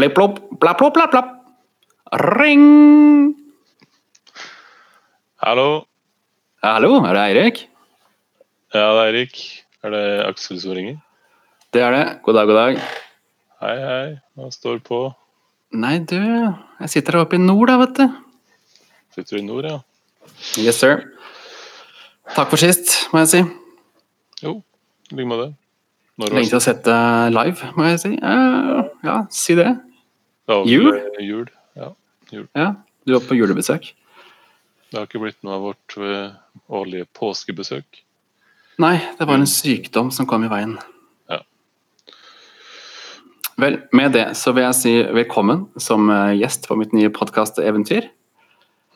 Blipp, plopp, blapp-blopp-blapp-blapp. Ring! Hallo. Hallo, er det Eirik? Ja, det er Eirik. Er det Aksel som ringer? Det er det. God dag, god dag. Hei, hei. Hva står på? Nei, du, jeg sitter her oppe i nord, da, vet du. Sitter du i nord, ja? Yes, sir. Takk for sist, må jeg si. Jo, i like måte. Lenge til å sette live, må jeg si. Eh, ja, si det. Var Jul? vel, eh, Jul. Ja. Ja, du var på julebesøk. Det har ikke blitt noe av vårt eh, årlige påskebesøk. Nei, det var en sykdom som kom i veien. Ja. Vel, med det så vil jeg si velkommen som eh, gjest på mitt nye podkasteventyr.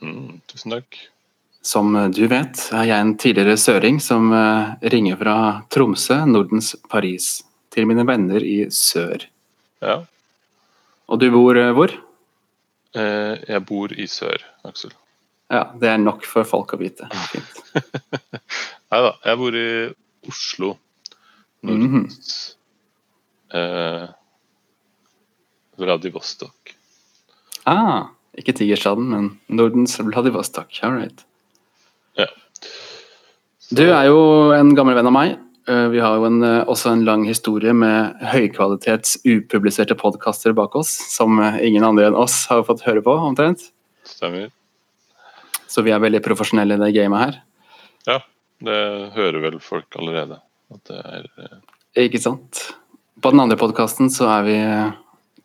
Mm, tusen takk. Som eh, du vet, er jeg en tidligere søring som ringer fra Tromsø, Nordens Paris, til mine venner i sør. Ja. Og du bor eh, hvor? Eh, jeg bor i sør, Aksel. Ja, det er nok for folk å vite. Nei da, jeg bor i Oslo. Nordens eh, Vladivostok. Ah, ikke Tigerstaden, men Nordens Vladivostok. All right. Ja. Du er jo en gammel venn av meg. Eh, Vi har jo en, eh, også en lang historie med høykvalitets upubliserte podkaster bak oss, som eh, ingen andre enn oss har fått høre på, omtrent. Stemmer. Så vi er veldig profesjonelle i det gamet her. Ja, det hører vel folk allerede. At det er Ikke sant? På den andre podkasten så er vi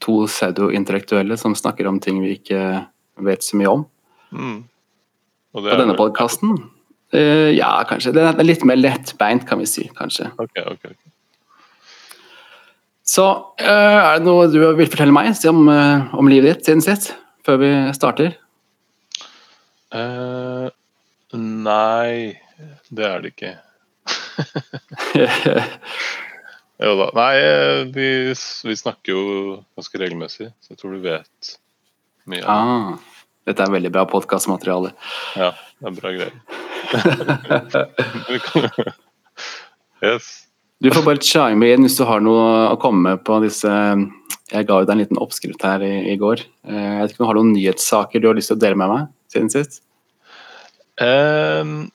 to pseudointellektuelle som snakker om ting vi ikke vet så mye om. mm. Og det På er denne vel- podkasten ja, kanskje. Det er litt mer lettbeint, kan vi si. kanskje. Ok, ok. okay. Så uh, er det noe du vil fortelle meg om, uh, om livet ditt siden sist? Før vi starter? Nei, det er det ikke. Jo da. Nei, vi, vi snakker jo ganske regelmessig, så jeg tror du vet mye. ah, dette er veldig bra podkastmateriale. Ja, det er bra greier. Yes. Du får bare chime inn hvis du har noe å komme med på disse Jeg ga jo deg en liten oppskrift her i, i går. Eh, Jeg vet ikke om du har noen nyhetssaker du har lyst til å dele med meg siden sist? Um,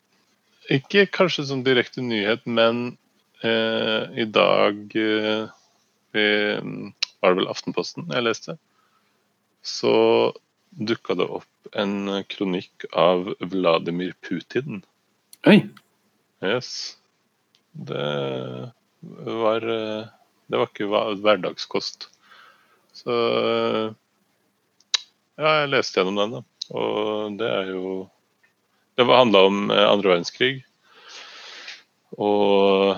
ikke kanskje som direkte nyhet, men uh, i dag uh, i, var det vel Aftenposten jeg leste. Så dukka det opp en kronikk av Vladimir Putin. Oi! Yes. Det var eh, Det var ikke hverdagskost. Så eh, Ja, jeg leste gjennom den, da. Og det er jo Det handla om eh, andre verdenskrig. Og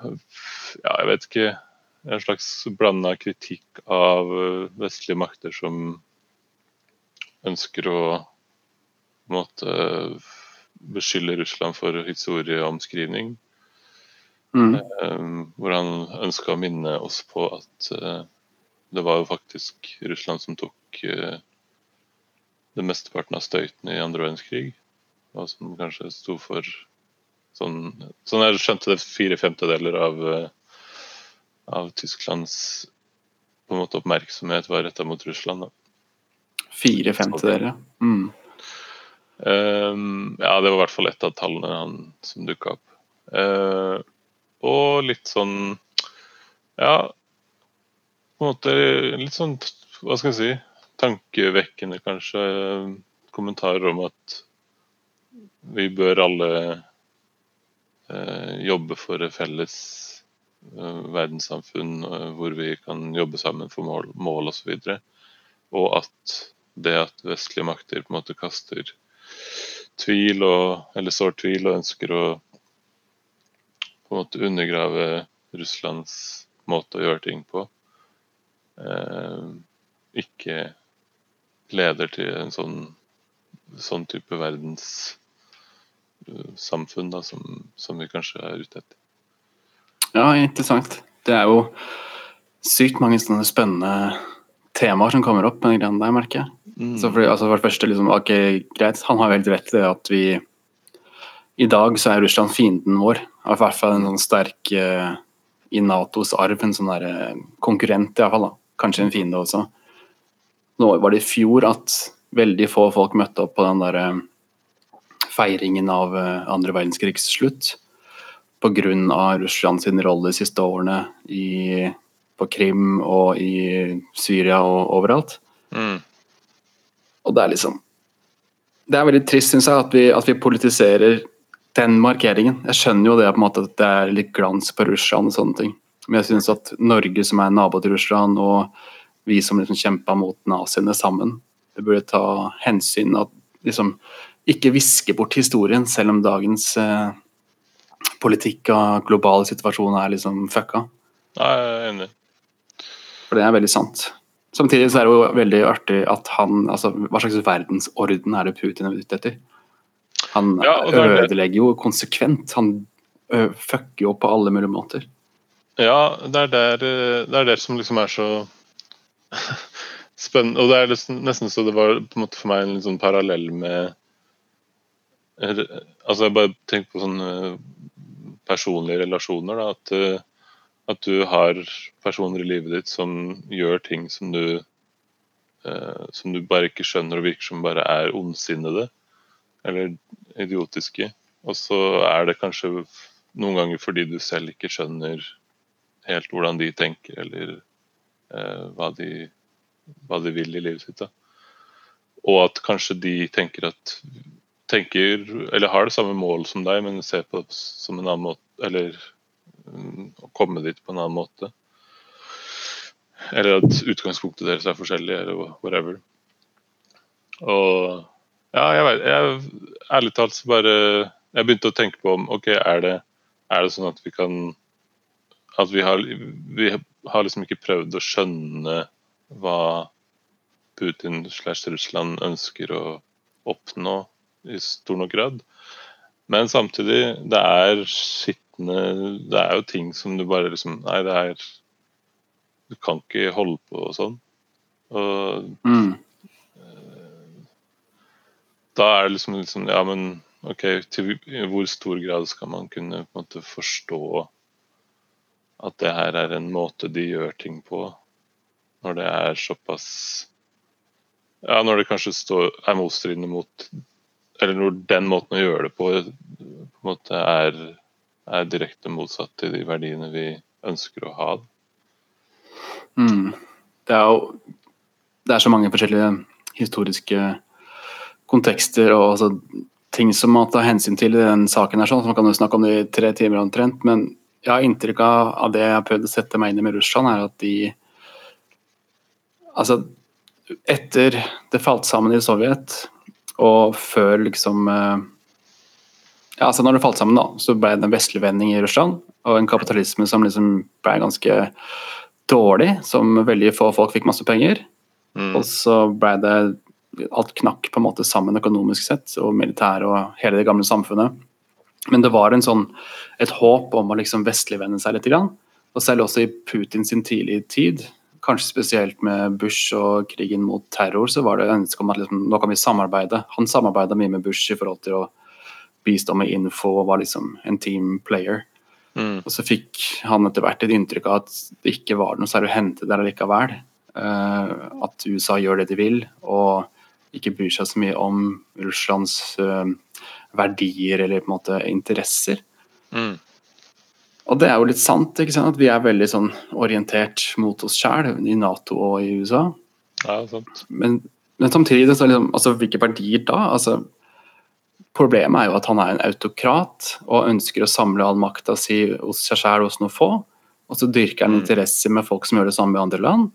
ja, jeg vet ikke En slags blanda kritikk av vestlige makter som ønsker å måte beskylde Russland for historieomskrivning. Mm. Eh, hvor han ønska å minne oss på at eh, det var jo faktisk Russland som tok det mesteparten av støyten i andre verdenskrig. Og som kanskje sto for sånn Sånn jeg skjønte det, fire femtedeler av, eh, av Tysklands på en måte oppmerksomhet var retta mot Russland. Da. Fire femtedeler. Mm. Um, ja, det var i hvert fall et av tallene han, som dukka opp. Uh, og litt sånn Ja, på en måte litt sånn Hva skal jeg si? Tankevekkende, kanskje. Kommentarer om at vi bør alle uh, jobbe for et felles uh, verdenssamfunn eh, hvor vi kan jobbe sammen for mål, mål osv. Og, så og at det at vestlige makter på en måte kaster tvil og, eller sår tvil og ønsker å på en måte undergrave Russlands måte å gjøre ting på, eh, ikke leder til en sånn, sånn type verdenssamfunn uh, som, som vi kanskje er ute etter. Ja, interessant. Det er jo sykt mange sånne spennende temaer som kommer opp med de greiene der, merker jeg. Så for, altså for det første, liksom, ok, greit, han har jo helt rett i at vi I dag så er Russland fienden vår. I hvert fall en sånn sterk uh, i Natos arv, en sånn der, uh, konkurrent i hvert fall. Kanskje en fiende også. Nå var det i fjor at veldig få folk møtte opp på den der uh, feiringen av andre verdenskrigs slutt pga. Russland sin rolle de siste årene i, på Krim og i Syria og overalt. Mm. Og det er liksom Det er veldig trist, syns jeg, at vi, at vi, politiserer den markeringen. Jeg skjønner jo det på en måte at det er litt glans på Russland og sånne ting. Men jeg syns at Norge som er nabo til Russland, og vi som liksom kjempa mot naziene sammen, det burde ta hensyn at liksom ikke viske bort historien, selv om dagens eh, politikk og globale situasjon er liksom fucka. Nei, jeg er enig. For det er veldig sant. Samtidig så er det jo veldig artig at han altså Hva slags verdensorden er det Putin er ute etter? Han ja, ødelegger jo konsekvent. Han fucker jo på alle mulige måter. Ja, det er der, det er der som liksom er så spennende. Og det er nesten så det var på en måte for meg en litt sånn parallell med Altså jeg bare tenker på sånne personlige relasjoner. Da, at, at, du har personer i livet ditt som gjør ting som du eh, som du bare ikke skjønner og virker som bare er ondsinnede eller idiotiske. Og så er det kanskje noen ganger fordi du selv ikke skjønner helt hvordan de tenker, eller eh, hva, de, hva, de, vil i livet sitt. Da. Og at kanskje de tenker at tenker, eller har det samme mål som deg, men ser på det som en annen måte Eller å komme dit på en annen måte. Eller at utgangspunktet deres er forskjellig, eller whatever. Og ja, jeg vet jeg, Ærlig talt så bare Jeg begynte å tenke på om OK, er det, er det sånn at vi kan At vi har, vi har liksom ikke prøvd å skjønne hva Putin slash Russland ønsker å oppnå i stor nok grad. Men samtidig, det er skitne Det er jo ting som du bare liksom Nei, det er Du kan ikke holde på og sånn. Og mm. da er det liksom, liksom Ja, men OK, til hvor stor grad skal man kunne på en måte forstå at det her er en måte de gjør ting på, når det er såpass Ja, når det kanskje står, er motstridende mot eller når den måten å gjøre det på, på en måte er, er, direkte motsatt til de verdiene vi ønsker å ha. Mm. Det er jo det er så mange forskjellige historiske kontekster og altså, ting som man tar hensyn til i den saken. her, sånn, så Man kan jo snakke om det i tre timer omtrent, men jeg har inntrykk av, det jeg har prøvd å sette meg inn i med Russland, er at de Altså, etter det falt sammen i Sovjet, og før liksom eh, ja, altså Når det falt sammen, da, så ble det en vestlig vending i Russland. Og en kapitalisme som liksom ble ganske dårlig, som veldig få folk fikk masse penger. Mm. Og så ble det Alt knakk på en måte sammen økonomisk sett, og militær og hele det gamle samfunnet. Men det var en sånn, et håp om å liksom vestligvende seg litt. Grann. Og selv også i Putins tidlige tid, kanskje spesielt med Bush og krigen mot terror, så var det ønske om at liksom, nå kan vi samarbeide. Han samarbeida mye med Bush i forhold til å bistå med info og var liksom en team player. Mm. Og så fikk han etter hvert et inntrykk av at det ikke var noe særlig å hente der likevel. Uh, at USA gjør det de vil, og ikke bryr seg så mye om Russlands uh, verdier eller på en måte interesser. Mm. Og det er jo litt sant, ikke sant? at vi er veldig sånn orientert mot oss sjæl i Nato og i USA. Ja, sant. Men, men samtidig, så liksom, altså, hvilke verdier da? Altså, problemet er jo at han er en autokrat og ønsker å samle all makta si hos seg sjæl hos noen få. Og så dyrker han mm. interesse med folk som gjør det samme i andre land.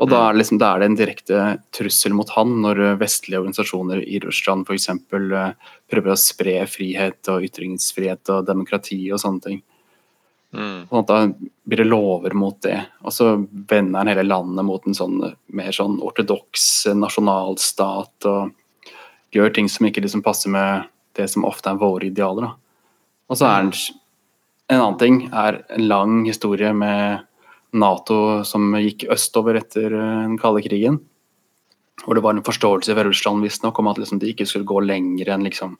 Og da mm. er, det liksom, da er det en direkte trussel mot han når vestlige organisasjoner i Russland f.eks. Eh, prøver å spre frihet og ytringsfrihet og demokrati og sånne ting. Mm. Sånn da blir det lover mot det. Og så vender han hele landet mot en sånn mer sånn ortodoks nasjonalstat og gjør ting som ikke liksom passer med det som ofte er våre idealer. Da. Og så er en annen ting er en lang historie med Nato som gikk østover etter eh, den kalde krigen. Hvor det var en forståelse ved Russland visstnok om at liksom de ikke skulle gå lenger enn liksom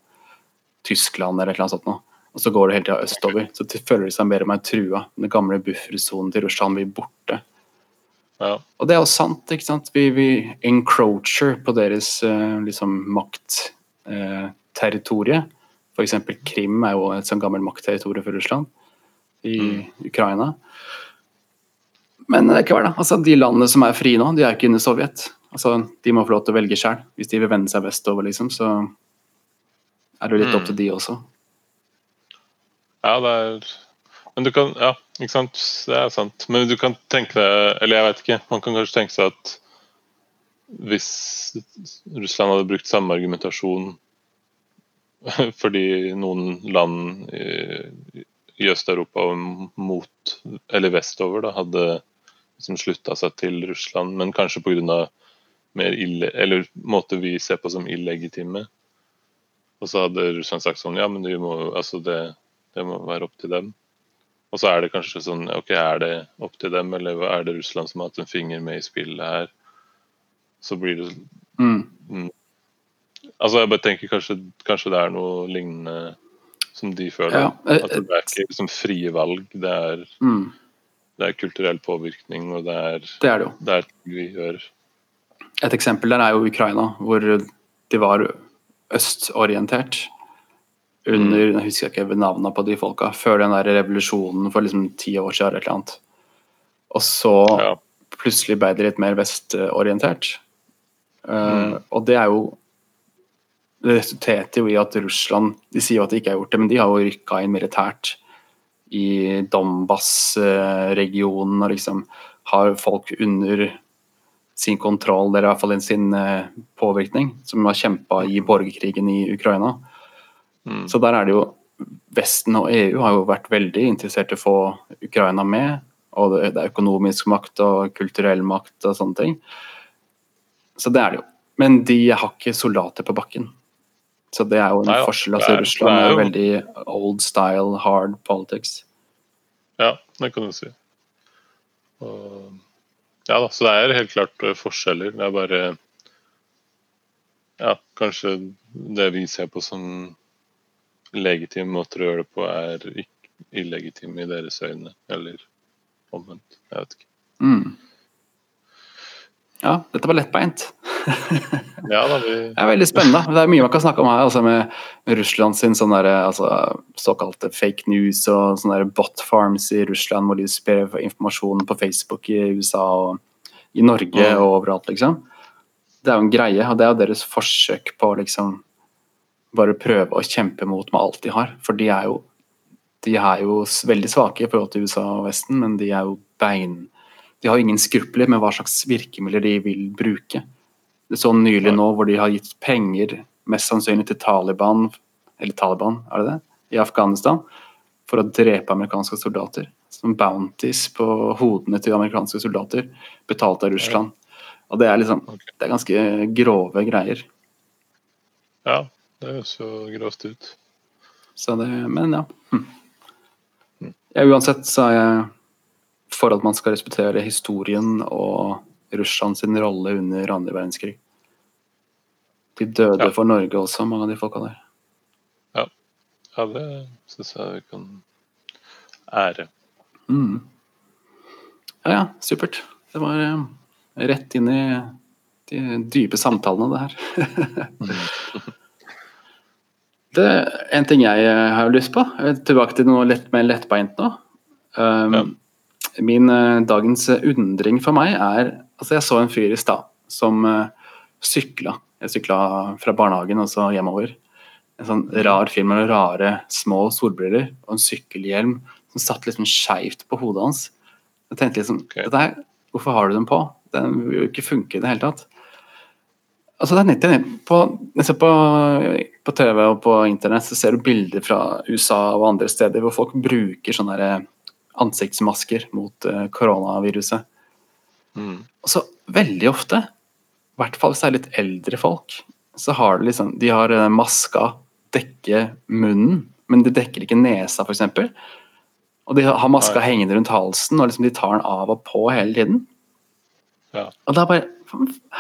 Tyskland eller noe sånt. Noe og så går det hele tida østover. Så føler de seg mer og mer trua. Den gamle buffersonen til Russland blir borte. Ja. Og det er jo sant, ikke sant. Vi, vi encroacher på deres uh, liksom maktterritorie. Uh, F.eks. Krim er jo et sånt gammelt maktterritorium for Russland i mm. Ukraina. Men hver da. Altså, de landene som er frie nå, de er ikke inne i Sovjet. Altså, de må få lov til å velge sjøl. Hvis de vil vende seg vestover, liksom, så er det litt mm. opp til de også. Ja, det er Men du kan Ja, ikke sant. Det er sant. Men du kan tenke deg Eller jeg vet ikke. Man kan kanskje tenke seg at hvis Russland hadde brukt samme argumentasjon fordi noen land i, i Øst-Europa mot, eller vestover da, hadde liksom slutta seg til Russland, men kanskje pga. mer ille, eller vi ser på som illegitime. Og så hadde Russland sagt sånn Ja, men må, altså det, det, må være opp til dem. Og så er det kanskje sånn OK, er det opp til dem, eller er det Russland som har hatt en finger med i spillet her? Så blir det mm. Mm. Altså, jeg bare tenker kanskje, kanskje, det er noe lignende som de føler. Ja, at det er ikke liksom frie valg, det er, mm. det er kulturell påvirkning, og det er det er det. Det er vi gjør. Et eksempel der er jo Ukraina, hvor de var østorientert. Under mm. jeg husker ikke navnene på de folka. Før den der revolusjonen for liksom ti år siden. eller annet. Og så ja. plutselig ble det litt mer vestorientert. Uh, mm. Og det er jo Det resulterte jo i at Russland De sier jo at de ikke har gjort det, men de har jo rykka inn militært i Donbas-regionen og liksom har folk under sin kontroll, eller i hvert fall sin uh, påvirkning, som har kjempa i borgerkrigen i Ukraina. Mm. Så der er det jo Vesten og EU har jo vært veldig interessert i å få Ukraina med. Og det er økonomisk makt og kulturell makt og sånne ting. Så det er det jo. Men de har ikke soldater på bakken. Så det er jo en Nei, forskjell. Altså, er, Russland er, jo... er veldig old style, hard politics. Ja, det kan du si. Og ja da, så det er helt klart eh, forskjeller. Det er bare Ja, kanskje det vi ser på som legitime måter å gjøre det på, er illegitime i deres øyne. Eller omvendt. Jeg vet ikke. Mm. Ja, dette var lettbeint. ja, da, vi... Det er veldig spennende. Det er mye man kan snakke om her. Altså med Russland sin sånn der, altså, såkalte fake news og sånne der bot farms i Russland hvor de sprer informasjon på Facebook i USA og i Norge mm. og overalt, liksom. Det er jo en greie, og det er jo deres forsøk på liksom bare prøve å kjempe mot med alt de har. For de er jo, de er jo veldig svake i forhold til USA og Vesten, men de er jo bein de har ingen skrupler med hva slags virkemidler de vil bruke. Det så nylig nå hvor de har gitt penger, mest sannsynlig til Taliban, eller Taliban, er det det, i Afghanistan, for å drepe amerikanske soldater. Som bounties på hodene til amerikanske soldater, betalt av Russland. Og det er liksom Det er ganske grove greier. Ja, det høres jo grovt ut. Så det Men ja. Hm. ja. Uansett så er jeg for at man skal respektere historien og Russland sin rolle under andre verdenskrig. De døde ja. for Norge også, mange av de folka der. Ja, ja det syns jeg vi kan ære. Mm. Ja, ja, supert. Det var eh, rett inn i de dype samtalene, det her. Det er en ting jeg har lyst på. Tilbake til noe litt mer lettbeint nå. Um, ja. Min uh, dagens undring for meg er Altså, jeg så en fyr i stad som uh, eh, sykla. Jeg sykla fra barnehagen og så hjemover. En sånn rar film med rare små solbriller og en sykkelhjelm som satt liksom skeivt på hodet hans. Jeg tenkte liksom okay. her, Hvorfor har du den på? Den vil jo ikke funke i det hele tatt. Altså det er nettopp på, på, på, TV og på internett så ser du bilder fra USA og andre steder hvor folk bruker sånne ansiktsmasker mot uh, koronaviruset. Mm. Og så veldig ofte, i hvert fall hvis det er litt eldre folk, så har de liksom De har uh, maska dekke munnen, men de dekker ikke nesa, f.eks. Og de har maska Nei. hengende rundt halsen, og liksom de tar den av og på hele tiden. Ja. Og det er bare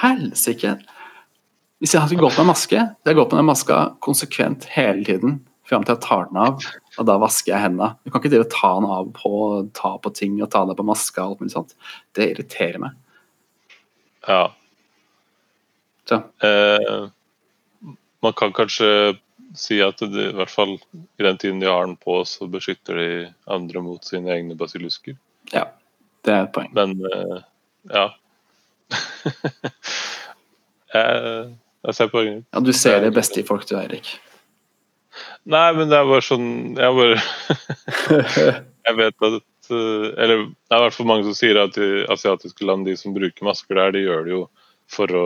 Helsike! Hvis jeg hadde gått med maske, jeg har gått med den maska konsekvent hele tiden fram til jeg tar den av, og da vasker jeg hendene. Du kan ikke drive ta den av på, ta på ting og ta den av på maska og alt mulig sånt. Det irriterer meg. Ja. Så. Eh, man kan kanskje si at det, i hvert fall i den tiden de har den på, så beskytter de andre mot sine egne basilusker. Ja, det er et poeng. Men eh, ja. jeg, jeg ser poenget. Ja, du ser det beste i folk, du, Eirik. Nei, men det er bare sånn Jeg bare Jeg vet at eh, Eller det er i hvert fall mange som sier at i asiatiske land, de som bruker masker der, de gjør det jo for å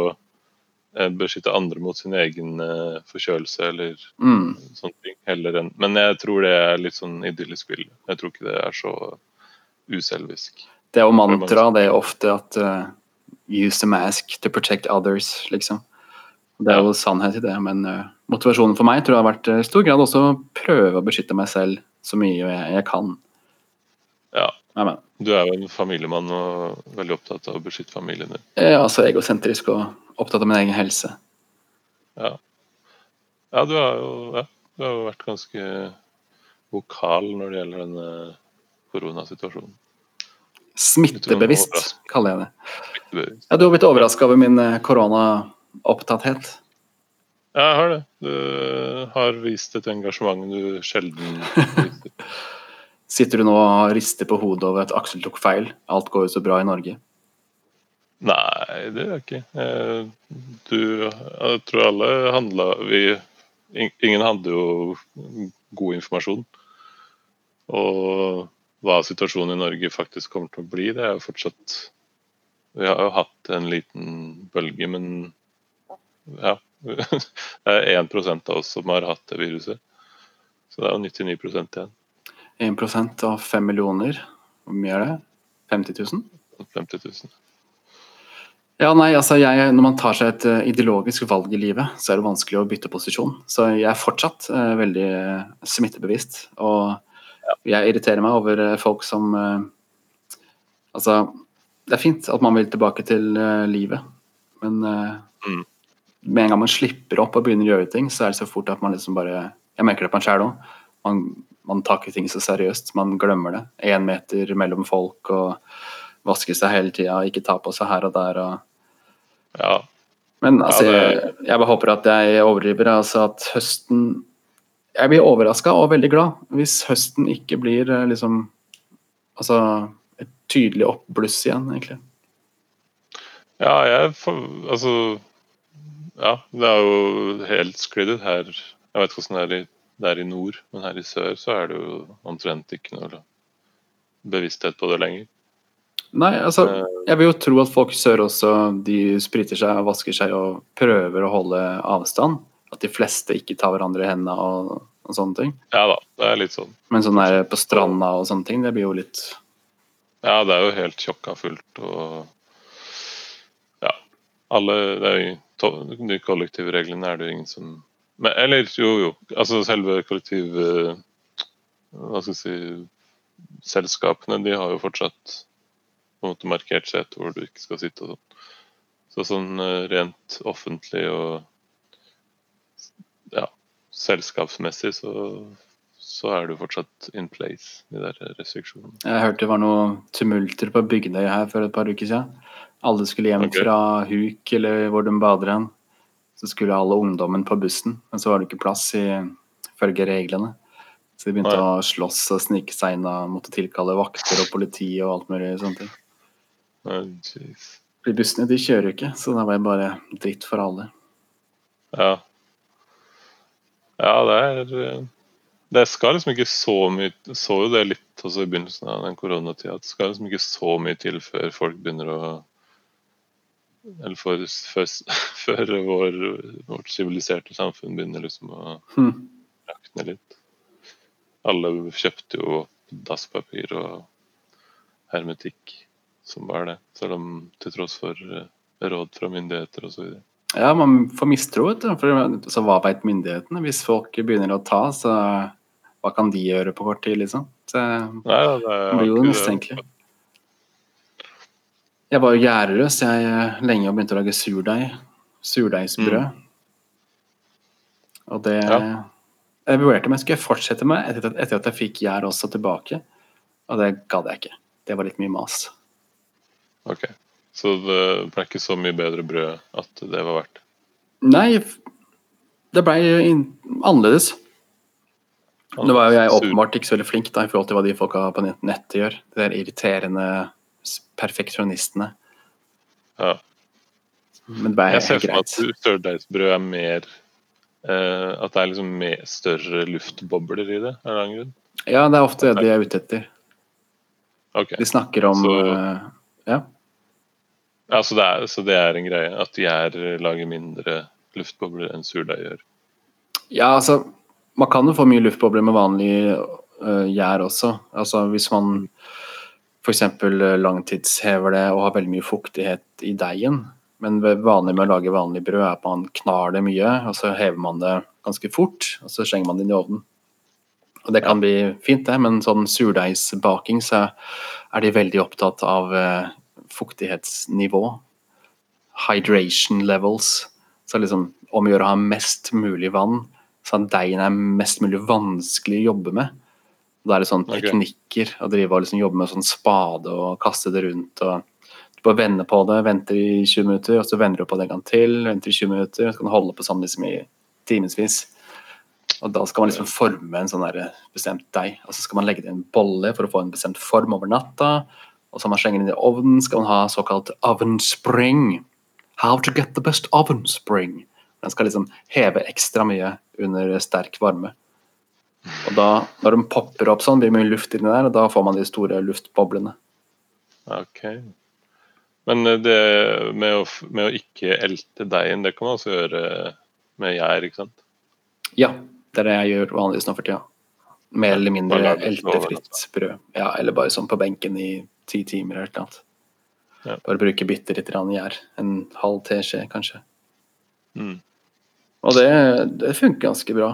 eh, beskytte andre mot sin egen eh, forkjølelse eller Mm. sånne ting. Heller enn Men jeg tror det er litt sånn idyllisk bilde. Jeg tror ikke det er så uselvisk. Det er jo mantra, det er ofte at uh, use the mask to protect others, liksom. Det er jo sannhet i det, men uh, motivasjonen for meg tror jeg har vært i stor grad også å prøve å beskytte meg selv så mye jeg, jeg kan. Ja. Amen. Du er jo en familiemann og veldig opptatt av å beskytte familien din. Ja, er altså egosentrisk og opptatt av min egen helse. Ja. Ja, du har jo ja, du har jo vært ganske vokal når det gjelder denne koronasituasjonen. Smittebevisst, kaller jeg det. Ja, du har blitt overraska over min eh, koronaopptatthet. Ja, jeg har det. Du har vist et engasjement du sjelden viser. Sitter du nå og rister på hodet over at Aksel tok feil? Alt går jo så bra i Norge. Nei, det gjør jeg ikke. Eh, Du, jeg tror alle handla vi, Ingen hadde jo god informasjon. Og hva situasjonen i Norge faktisk kommer til å bli, det er jo fortsatt Vi har jo hatt en liten bølge, men ja. Det er 1% av oss som har hatt det viruset. Så det er jo 99 igjen. 1 av 5 millioner. Hvor mye er det? 50 000? 50 000. Ja, nei, altså jeg, Når man tar seg et eh, ideologisk valg i livet, så er det vanskelig å bytte posisjon. Så jeg er fortsatt uh, veldig eh, smittebevisst. Og jeg irriterer meg over folk som uh, Altså, det er fint at man vil tilbake til uh, livet, men Mm. Med en gang man slipper opp og begynner å gjøre ting, så er det så fort at man liksom bare Jeg merker det på en sjæl òg. Man, man tar ikke ting så seriøst. Man glemmer det. Én meter mellom folk og vaske seg hele tida, ikke ta på seg her og der. og Ja. men altså, Ja, jeg, jeg bare håper at jeg overdriver. Altså at høsten Jeg blir overraska og veldig glad hvis høsten ikke blir eh, liksom Altså et tydelig oppbluss igjen, egentlig. Ja, jeg får Altså Ja, det er jo helt sklidd ut her. Jeg vet ikke hvordan det er, i, det er i nord, men her i sør så er det jo omtrent ikke noe bevissthet på det lenger. Nei, altså Eh, Jeg vil jo tro at folk i sør også de spriter seg og vasker seg og prøver å holde avstand. At de fleste ikke tar hverandre i hendene og, og sånne ting. Ja da, det er litt sånn. Men sånn der på stranda og sånne ting, det blir jo litt Ja, det er jo helt tjokka fullt og. Alle det er jo, De kollektive reglene er det jo ingen som men, Eller jo, jo. Altså selve kollektiv... Hva skal jeg si Selskapene, de har jo fortsatt på en måte markert sete hvor du ikke skal sitte og sånn. Så sånn eh, rent offentlig og ja, selskapsmessig så, så er du fortsatt in place, de der restriksjonene. Jeg hørte det var noe tumulter på Bygdøy her for et par uker siden. Alle skulle hjem okay. fra huk eller hvor de bader hen. Så skulle alle ungdommen på bussen, men så var det ikke plass ifølge reglene. Så de begynte Nei. å slåss og snike seg inn og måtte tilkalle vakter og politi og alt mulig sånne ting. Oh. Bussene de kjører jo ikke, så det var bare dritt for alle. Ja. Ja, det er Det skal liksom ikke så mye Så jo det litt også i begynnelsen av den koronatida, at det skal liksom ikke så mye til før folk begynner å Eller før, før, før vår, vårt siviliserte samfunn begynner liksom å Hm. rakne litt. Alle kjøpte jo dasspapir og hermetikk som var det, selv om til tross for eh, råd fra myndigheter osv. Ja, man får mistro, vet du. For så hva veit myndighetene? Hvis folk begynner å ta, så hva kan de gjøre på kort tid, liksom? Så Nei, det man blir jo det. mistenkelig. Jeg var jo gjerderøs jeg eh, lenge og begynte å lage surdeig. Surdeigsbrød. Og det Ja. Jeg vurderte om jeg skulle fortsette med etter at, etter at jeg fikk gjær også tilbake. Og det gadd jeg ikke. Det var litt mye mas. Ok. Så det ble ikke så mye bedre brød at det var verdt. Nei, det blei annerledes. Nå var jo jeg åpenbart ikke så veldig flink da, i forhold til hva de folka på nettet gjør. Det der irriterende perfeksjonistene. Ja. Men det er greit. Jeg ser for meg at surdeigsbrød er mer eh, At det er liksom mer, større luftbobler i det, av en eller annen grunn. Ja, det er ofte det de er ute etter. Okay. De snakker om Så- uh, Ja. Ja, så det, er, så det er en greie at de er, lager mindre luftbobler enn surdeig gjør. ja, altså Man kan jo få mye luftbobler med vanlig uh, gjær også. Altså Hvis man f.eks. langtidshever det og har veldig mye fuktighet i deigen. Men det vanlige med å lage vanlig brød er at man knar det mye, og så hever man det ganske fort, og så slenger man det inn i ovnen. Og Det kan bli fint, det, men sånn surdeigsbaking så er de veldig opptatt av eh, fuktighetsnivå. Hydration levels. Så liksom om å gjøre å ha mest mulig vann, så at deigen er mest mulig vanskelig å jobbe med. Da er det sånn teknikker å drive og liksom jobbe med sånn spade og kaste det rundt. og Du bare vender på det, venter i 20 minutter, og så vender du på det en gang til. Venter i 20 minutter, så kan du holde på sånn liksom i timevis. Og da skal man liksom forme en sånn der bestemt deig. Og så skal man legge det i en bolle for å få en bestemt form over natta. Og så man slenger den i ovnen, skal man ha såkalt oven spring. How to get the best oven spring. Den skal liksom heve ekstra mye under sterk varme. Og da, når de popper opp sånn, blir det mye luft inni der, og da får man de store luftboblene. Ok. Men eh, det med å, med å ikke elte deigen, det kan man også gjøre med gjær, ikke sant? Ja, det er det jeg gjør vanligvis nå for tida. Mer eller mindre eltefritt brød. Ja, eller bare sånn på benken i ti timer eller noe. Ja. Bare bruke bitte litt gjær. En halv teskje, kanskje. Mm. Og det, det funker ganske bra.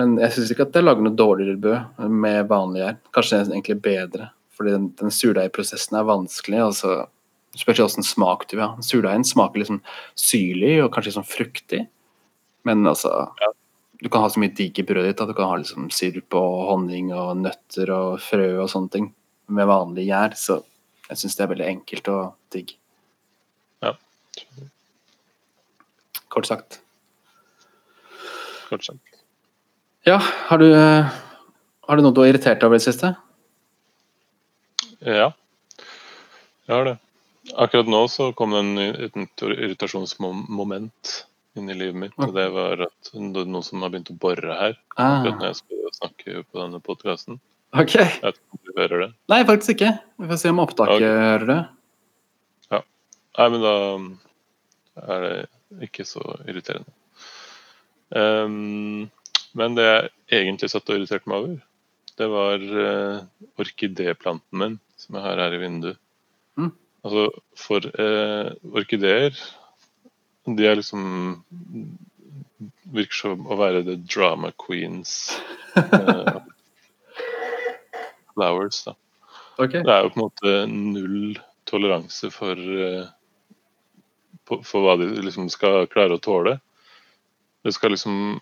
Men jeg syns ikke at jeg lager noe dårligere brød med vanlig gjær. Kanskje det er egentlig bedre, fordi den, den surdeigprosessen er vanskelig. altså Spørs åssen smak du vil ha. Surdeigen smaker sånn syrlig og kanskje sånn fruktig. Men altså Du kan ha så mye digg i brødet ditt at du kan ha liksom sirup og honning og nøtter og frø og sånne ting med vanlig gjær. Så jeg syns det er veldig enkelt og digg. Ja. Kort sagt. Kort sagt. Ja, har du, har du noe du har irritert deg over i det siste? Ja, jeg har det. Akkurat nå så kom det en, et irritasjonsmoment inn i livet mitt. Og det var at det er noen som har begynt å bore her. Akkurat Ah, når jeg skal snakke på denne podkasten. ok. Jeg vet ikke om du hører det. Nei, faktisk ikke. Vi får se om opptaket okay. hører det. Nei, men da er det ikke så irriterende. Ehm, men det jeg egentlig satt og irriterte meg over, det var uh, orkidéplanten min som jeg har her i vinduet. Mm. Altså, for uh, orkideer De er liksom Virker som å være the drama queens. Uh, flowers, da. Okay. Det er jo på en måte null toleranse for, for hva de liksom skal klare å tåle. Det skal liksom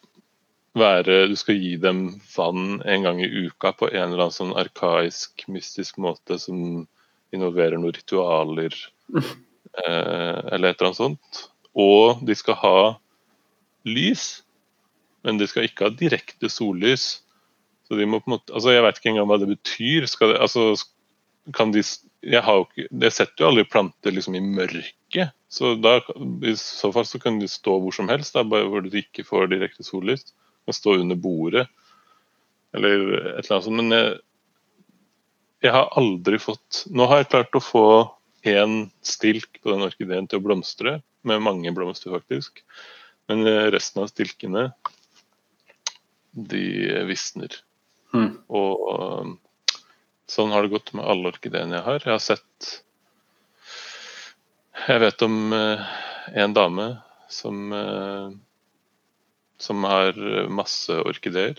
være Du skal gi dem vann en gang i uka på en eller annen sånn arkaisk, mystisk måte som involverer noen ritualer eh, eller et eller annet sånt. Og de skal ha lys, men de skal ikke ha direkte sollys. Så de må på en måte, altså Jeg vet ikke engang hva det betyr. Skal det, altså kan de jeg, har jo ikke, jeg setter jo aldri planter liksom i mørket. Så da, I så fall så kan de stå hvor som helst, da, hvor de ikke får direkte sollys. Kan stå under bordet eller et eller annet sånt. Men jeg, jeg har aldri fått Nå har jeg klart å få én stilk på den orkideen til å blomstre, med mange blomster faktisk. Men eh, resten av stilkene, de visner. Mm. Og um, sånn har det gått med alle orkideene jeg har. Jeg har sett Jeg vet om eh, en dame som eh, som har masse orkideer.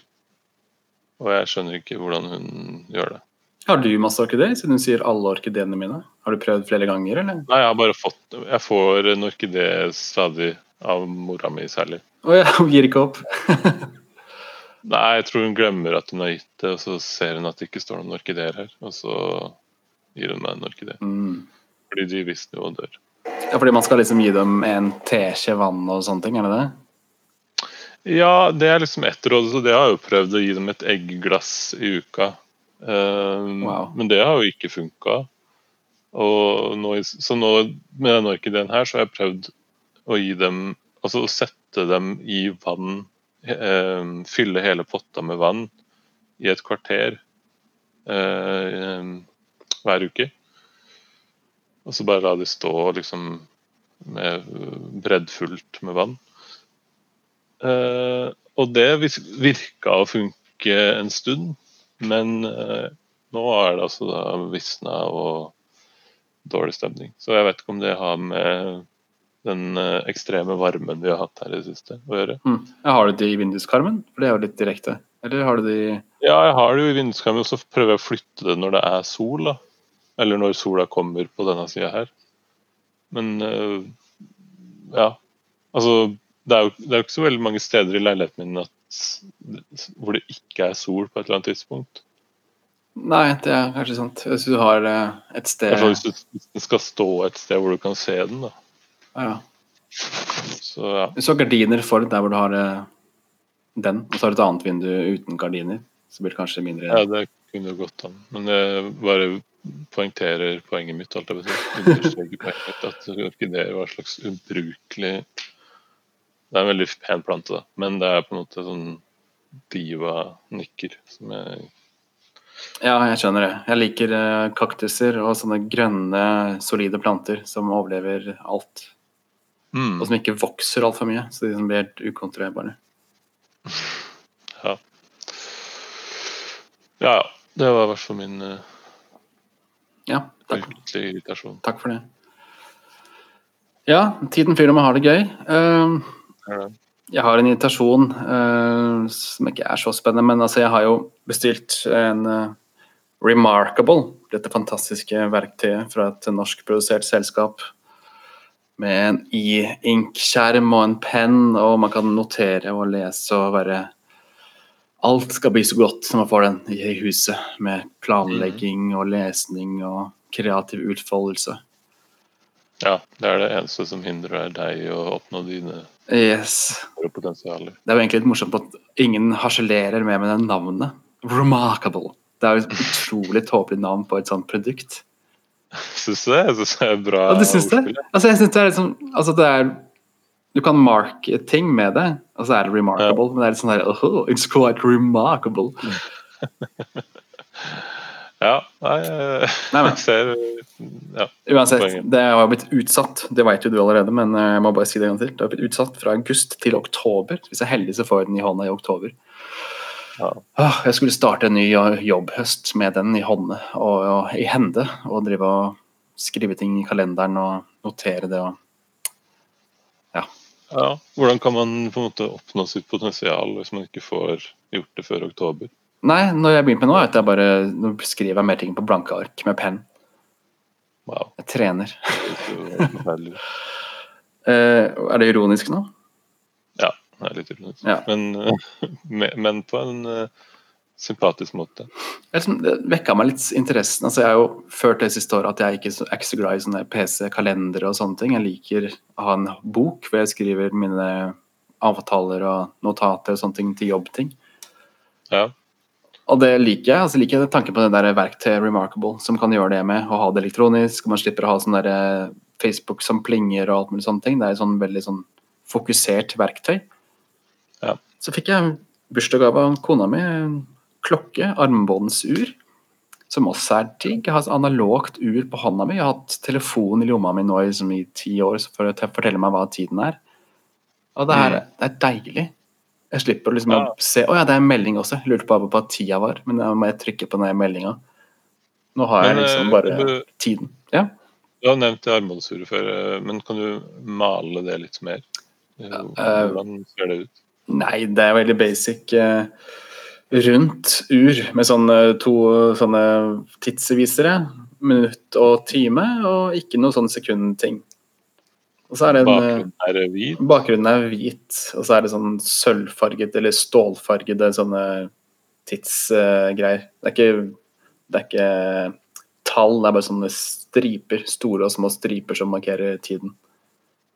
Og jeg skjønner ikke hvordan hun gjør det. Har du masse orkideer, siden hun sier alle orkideene mine? Har du prøvd flere ganger, eller? Nei, jeg har bare fått Jeg får en orkidé stadig av mora mi særlig. Å ja, hun gir ikke opp. Nei, jeg tror hun glemmer at hun har gitt det, og så ser hun at det ikke står noen orkideer her. Og så gir hun meg en orkidé. Mm. Fordi de visste jo og dør. Ja, fordi man skal liksom gi dem en teskje vann og sånne ting, er det det? Ja, det er liksom ett råd. Så det har jeg jo prøvd å gi dem et eggglass i uka. Um, Wow. Men det har jo ikke funka. Nå, så nå med den orkideen her, så har jeg prøvd å gi dem Altså å sette dem i vann, Um, fylle hele potta med vann i et kvarter um, hver uke. Og så bare la de stå liksom med breddfullt med vann. Eh, og det virka å funke en stund, men eh, nå er det altså da visna og dårlig stemning. Så jeg vet ikke om det har med den eh, ekstreme varmen vi har hatt her i det siste å gjøre. Mm. Jeg har du det i vinduskarmen? For det er jo litt direkte. Eller har du det i Ja, jeg har det jo i vinduskarmen, og så prøver jeg å flytte det når det er sol. da. Eller når sola kommer på denne sida her. Men ja. Altså, det er jo det er jo ikke så veldig mange steder i leiligheten min at, hvor det ikke er sol på et eller annet tidspunkt. Nei, det er kanskje sant. Hvis du har eh, et sted hvis du, skal stå et sted hvor du kan se den. da. ja. Så ja. Hvis du har gardiner for der hvor du har eh, den, og så har du et annet vindu uten gardiner, så blir det kanskje mindre ja, det kunne jo gått an. Men jeg bare poengterer poenget mitt. Alt jeg betyr. Understreker poenget mitt at orkideer var et slags ubrukelig Det er en veldig pen plante, da. men det er på en måte sånn diva-nykker som jeg Ja, jeg skjønner det. Jeg liker eh, kaktuser og sånne grønne, solide planter som overlever alt. mm, Og som ikke vokser altfor mye, så de som blir helt ukontrollerbare. Ja. Ja, ja. Det var i hvert fall min uh, Ja, takk, irritasjon. takk for det. Ja, tiden flyr når man har det gøy. Det? Jeg har en invitasjon uh, som ikke er så spennende, men altså jeg har jo bestilt en uh, Remarkable, dette fantastiske verktøyet fra et norskprodusert selskap. Med en e-ink-skjerm og en penn, og man kan notere og lese og være Alt skal bli så godt når man får den i huset, med planlegging og lesning og kreativ utfoldelse. Ja, det er det eneste som hindrer deg å oppnå dine Yes. Det er jo egentlig litt morsomt at ingen harselerer med med det navnet. Remarkable. Det er jo et utrolig tåpelig navn på et sånt produkt. Syns du det? Jeg syns det er bra. Ja, du syns det? Altså, jeg synes det er litt sånn altså, det er Du kan marke ting med det, og så er det remarkable, men det er litt sånn der oh, It's quite remarkable. Ja, nei, jeg, Nei, men. ser Ja. Uansett, det har blitt utsatt. Det vet jo du allerede, men eh, jeg må bare si det en gang til. Det har blitt utsatt fra august til oktober. Hvis jeg er heldig, så får jeg den i hånda i oktober. Ja. Jeg skulle starte en ny jobbhøst med den i hånda og, og i hende. Og drive og skrive ting i kalenderen og notere det og ja. Hvordan kan man på en måte oppnå sitt potensial hvis man ikke får gjort det før oktober? Nei, når jeg begynte med nå, er at jeg bare nå skriver jeg mer ting på blanke ark med penn. Wow. Jeg trener. Er. Eh, er det ironisk nå? Ja, det er litt ironisk. Ja. Men, men på en eh, sympatisk måte. Det Det vekka meg litt interessen. Altså, jeg har jo ført det siste året at jeg ikke er ikke så glad i sånne PC-kalendere og sånne ting. Jeg liker å ha en bok hvor jeg skriver mine avtaler og notater og sånne ting til jobbting. Ja. Og det liker jeg. altså liker jeg tanken på det der verktøyet Remarkable som kan gjøre det med å ha det elektronisk. og Man slipper å ha sånn der Facebook som plinger og alt mulig sånne ting. Det er et sånn veldig sånn fokusert verktøy. Ja. Så fikk jeg bursdagsgave av kona mi. en Klokke, armbåndsur, som også er digg. Jeg har et analogt ur på hånda mi. Jeg har hatt telefon i lomma mi nå i, liksom, i ti år for å fortelle meg hva tiden er. Og det, her, det er deilig. Jeg slipper liksom Ja. å se Å ja, det er en melding også. Jeg lurte bare på hva tida var, men da må jeg trykke på den meldinga. Nå har jeg Men, liksom eh, bare du- tiden. Ja. Du har nevnt armbåndsuret før, eh, men kan du male det litt mer? Eh, Hvordan ser det ut? Nei, det er veldig basic. rundt ur med sånne to sånne tidsvisere. Minutt og time, og ikke noe sånn sekundting. Og så er det en eh, Bakgrunnen er hvit? Bakgrunnen er hvit, og så er det sånn sølvfarget eller stålfargede sånne tidsgreier. det er ikke Det er ikke tall, det er bare sånne striper. Store og små striper som markerer tiden.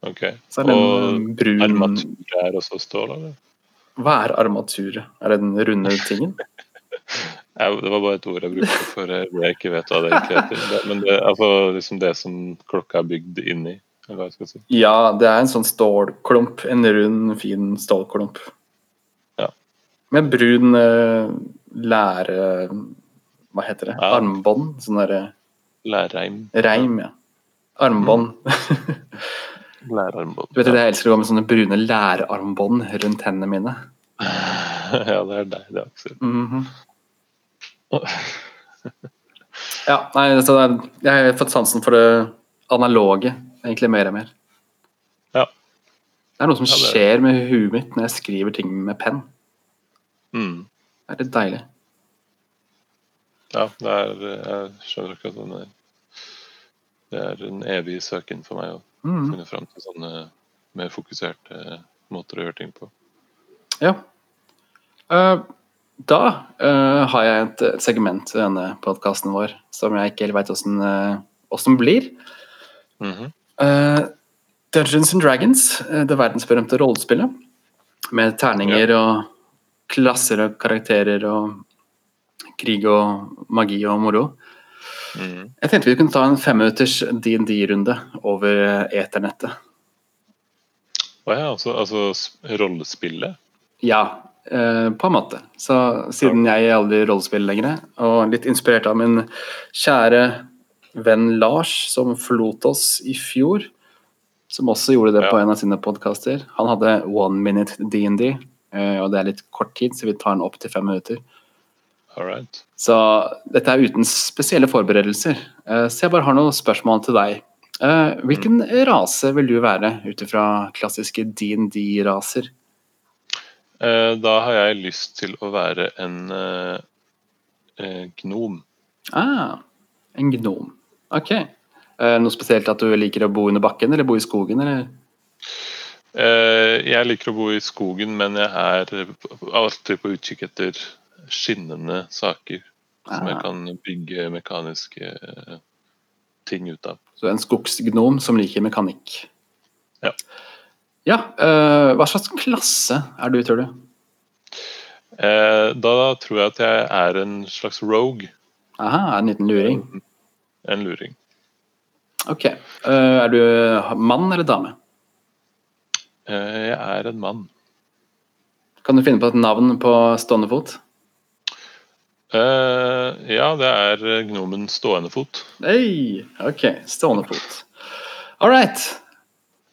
Ok. Så er det Og en brun armatur er også stål, eller? Hva er armatur? Er det den runde tingen? Det var bare et ord jeg brukte for jeg jeg ikke vet hva det egentlig heter. Men det, altså liksom det som klokka er bygd inn i, eller hva jeg skal si. Ja, det er en sånn stålklump. En rund, fin stålklump. Ja. Med brun eh, lære... Hva heter det? Ja. Armbånd? Sånn derre Lærreim. reim, ja. Armbånd. Lærarmbånd. Du vet det, Jeg elsker å gå med sånne brune lærarmbånd rundt hendene mine. ja, det er deg, det, Aksel. Mhm. Ja, nei, så det er, jeg har fått sansen for det analoge, egentlig mer og mer. Ja. Det er noe som Ja, det er- skjer med huet mitt når jeg skriver ting med penn. Mm. Det er litt deilig. Ja, det er Jeg skjønner akkurat hva det er. Det er en evig søken for meg å mm. finne fram til sånne mer fokuserte måter å gjøre ting på. Ja. Uh, da uh, har jeg et eh, segment i denne podkasten vår som jeg ikke helt veit åssen blir. Mhm. Eh, Dungeons and Dragons, eh, det verdensberømte rollespillet. Med terninger og klasser og karakterer og krig og magi og moro. Mm. Jeg tenkte vi kunne ta en femminutters DND-runde over eh, eternettet. Å ja, altså, altså rollespillet? Ja, eh, på en måte. Så siden jeg aldri rollespill lenger, og litt inspirert av min kjære venn Lars, som forlot oss i fjor, som også gjorde det Ja. på en av sine podkaster. Han hadde one minute DND, eh, og det er litt kort tid, så vi tar den opp til fem minutter. Alright. Så dette er uten spesielle forberedelser. Eh, Så jeg bare har noen spørsmål til deg. Hvilken Hvilken rase vil du være ut ifra klassiske DND-raser? Eh, da har jeg lyst til å være en eh, eh, gnom. Ah, en gnom. Ok. Eh, Noe spesielt at du liker å bo under bakken eller bo i skogen, eller? Eh, jeg liker å bo i skogen, men jeg er alltid på utkikk etter skinnende saker som jeg Ah. kan bygge mekaniske eh, ting ut av. Så en skogsgnom som liker mekanikk. Ja. Ja, hva slags klasse er du, tror du? Eh, da tror jeg at jeg er en slags rogue. Aha, en liten luring. En luring. Ok. Eh, er du mann eller dame? Eh, jeg er en mann. Kan du finne på et navn på stående fot? Uh, ja, det er gnomen stående fot. Hey, ok, stående fot. All right.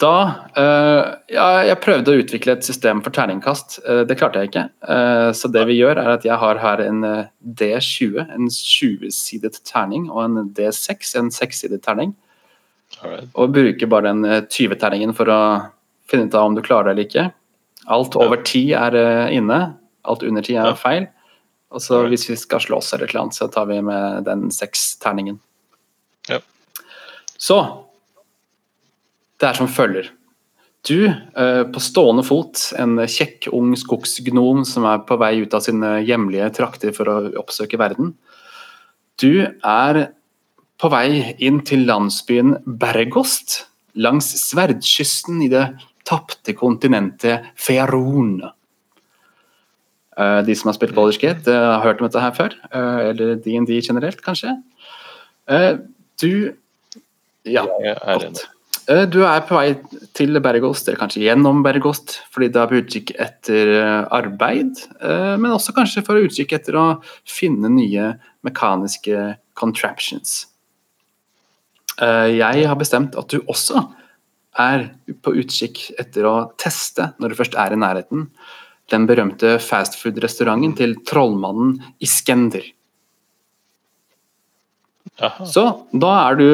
Da eh, Ja, jeg prøvde å utvikle et system for terningkast. Eh, det klarte jeg ikke. Eh, så det vi gjør, er at jeg har her en eh, D20, en 20-sidet terning, og en D6, en 6-sidet terning. Alright. Og bruker bare den eh, 20-terningen for å finne ut av om du klarer det eller ikke. Alt over 10 er inne, alt under 10 er feil. Og så hvis vi skal slåss eller annet, så tar vi med den 6-terningen. Ja. Så det er som følger. Du, eh, på stående fot, en kjekk, ung skogsgnom som er på vei ut av sine hjemlige trakter for å oppsøke verden. Du er på vei inn til landsbyen Bergost, langs sverdkysten i det tapte kontinentet Fearone. Eh, De som har spilt Baldur's Gate, eh, har hørt om dette her før. Eller DND generelt, kanskje. Du Ja, godt. Eh, Du er på vei til Bergost, eller kanskje gjennom Bergost, fordi du er på utkikk etter eh, arbeid, eh, men også kanskje for å utkikk etter å finne nye mekaniske contraptions. Jeg har bestemt at du også er på utkikk etter å teste, når du først er i nærheten, den berømte fastfood-restauranten til trollmannen Iskender. Aha. Så da er du,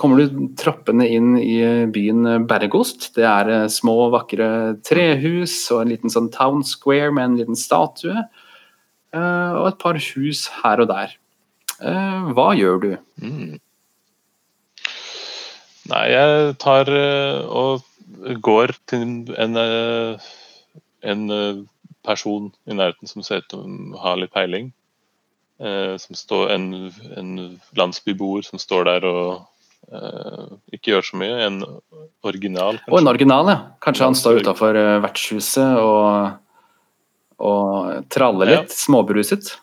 kommer du trappene inn i byen Bergost. Det er eh, små, vakre trehus og en liten sånn town square med en liten statue. eh, Og et par hus her og der. Eh, Hva gjør du? Mm. Nei, jeg tar eh, og går til en, eh, en eh, person i nærheten som ser ut til å ha litt peiling. Eh, som står, en, en landsbyboer som står der og eh, ikke gjør så mye. En original, Og en original, ja. Kanskje han står utafor uh, vertshuset og, og traller litt, Ja. småbruset?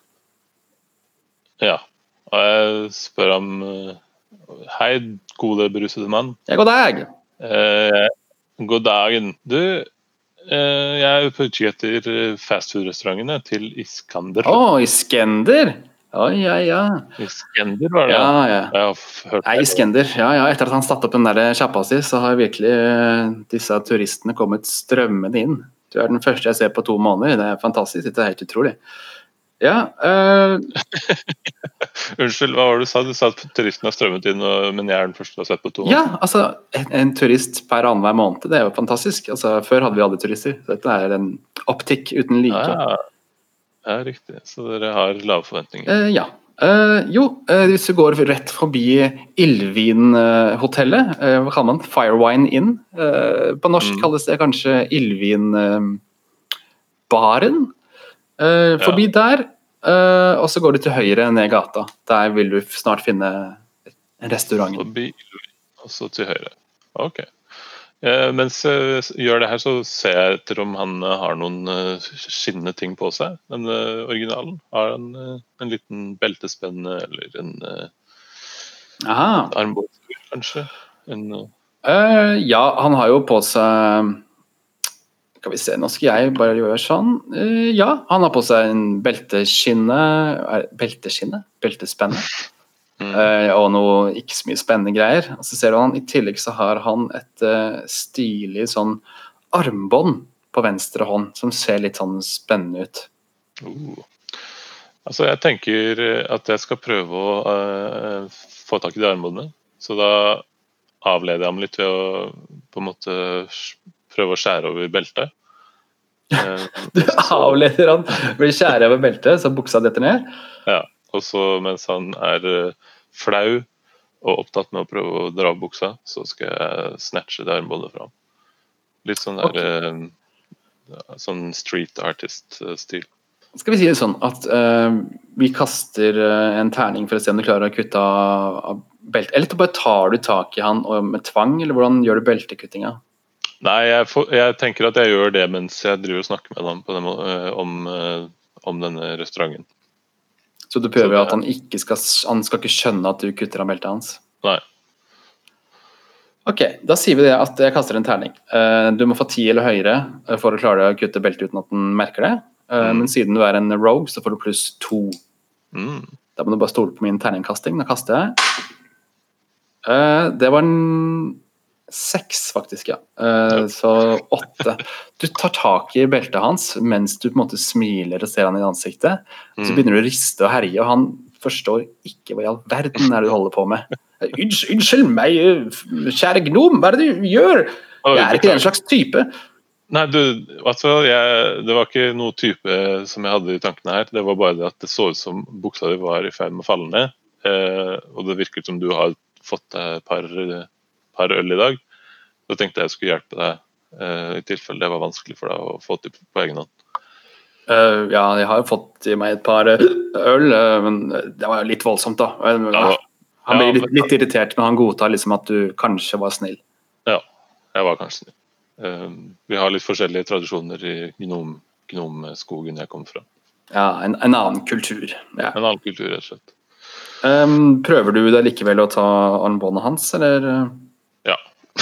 Ja. Og jeg spør ham eh, Hei, gode berusede mann. Ja, god dag! Eh, god dagen. Du, eh, jeg er på utkikk etter eh, fastfood-restaurantene til Iskander. Å, Iskender! Ja, ja, ja. Iskender, var det? Ja, ja. Jeg har hørt Nei, Iskender. Ja, ja. Etter at han satte opp den der sjappa si, så har virkelig eh, disse turistene kommet strømmende inn. Du er den første jeg ser på to måneder. Det er fantastisk. Dette er helt utrolig. Ja, uh... Unnskyld, hva var det du sa? Du sa at turistene har strømmet inn, men jeg er den første du har sett på to ja altså en, en turist per annenhver måned, det er jo fantastisk. Altså, før hadde vi aldri turister. Dette er en optikk uten like. Ja, ja, riktig. Så dere har lave forventninger. Uh, ja. Uh, jo, hvis du går rett forbi Ildvinhotellet, hva kaller man? Firewine Inn. På norsk Mm. kalles det kanskje Ildvinbaren. Uh, forbi der, uh, og så går du til høyre ned gata. Der vil du snart finne restauranten. Forbi og så til høyre. Ok. Uh, mens jeg gjør det her, så ser jeg etter om han har noen skinnende ting på seg. Den originalen. Har han en liten beltespenne eller en Aha. kanskje? En, ja, han har jo på seg Skal vi se, nå skal jeg bare gjøre sånn. Uh, ja, han har på seg en belteskinne Belteskinne? Beltespenne. mm. Uh, og noe ikke så mye spennende greier. Og så ser du han, I tillegg så har han et uh, stilig sånn armbånd på venstre hånd som ser litt sånn spennende ut. Oh. Altså, jeg tenker at jeg skal prøve å få tak i de armbåndene. Så da avleder jeg ham litt ved å på en måte prøve å skjære over beltet. Eh, Du avleder han, blir skjæret over beltet, så buksa detter ned. Ja, og så mens han er eh, flau og opptatt med å prøve å dra av buksa, så skal jeg snatche det armbåndet fra ham. Litt sånn der okay. ja, Sånn street artist-stil. Skal vi si det sånn at uh, vi kaster eh, en terning for å se om du klarer å kutte av beltet? Eller bare tar du tak i han med tvang, eller hvordan gjør du beltekuttinga? Nei, jeg, får, jeg tenker at jeg gjør det mens jeg driver og snakker med ham må- eh, om, eh, om denne restauranten. Så du prøver Så det- at han ikke skal Han skal ikke skjønne at du kutter av beltet hans? Nei. Ok, da sier vi det at jeg kaster en terning. Eh, Du må få ti eller høyere for å klare å kutte beltet uten at den merker det. Mm. Men siden du er en rogue, så får du pluss to. Mm. Da må du bare stole på min terningkasting. Da kaster jeg. Det var en seks, faktisk, ja. Uh, Så åtte. Du tar tak i beltet hans mens du på en måte smiler og ser han i ansiktet. Så Mm. begynner du å riste og herje, og han forstår ikke hva i all verden er det du holder på med. Unnskyld, unnskyld meg, kjære gnom, hva er det du gjør? Jeg er ikke den slags type. Nei, du, altså, jeg, det var ikke noe type som jeg hadde i tankene her. Det var bare det at det så ut som buksa di var i ferd med å falle ned. Eh, og det virket som du har fått deg et par, par øl i dag. Så tenkte jeg jeg skulle hjelpe deg eh, i tilfelle det var vanskelig for deg å få til på egen hånd. Uh, ja, jeg har jo fått i meg et par eh, øl, men det var jo litt voldsomt, da. Han blir litt, litt irritert, men han godtar liksom at du kanskje var snill. Ja, jeg var kanskje snill. Uh, vi har litt forskjellige tradisjoner i gnom, gnomskogen jeg kommer fra. Ja, en, en annen kultur. Ja. En annen kultur, rett og slett. Um, prøver du deg likevel å ta armbåndet hans, eller?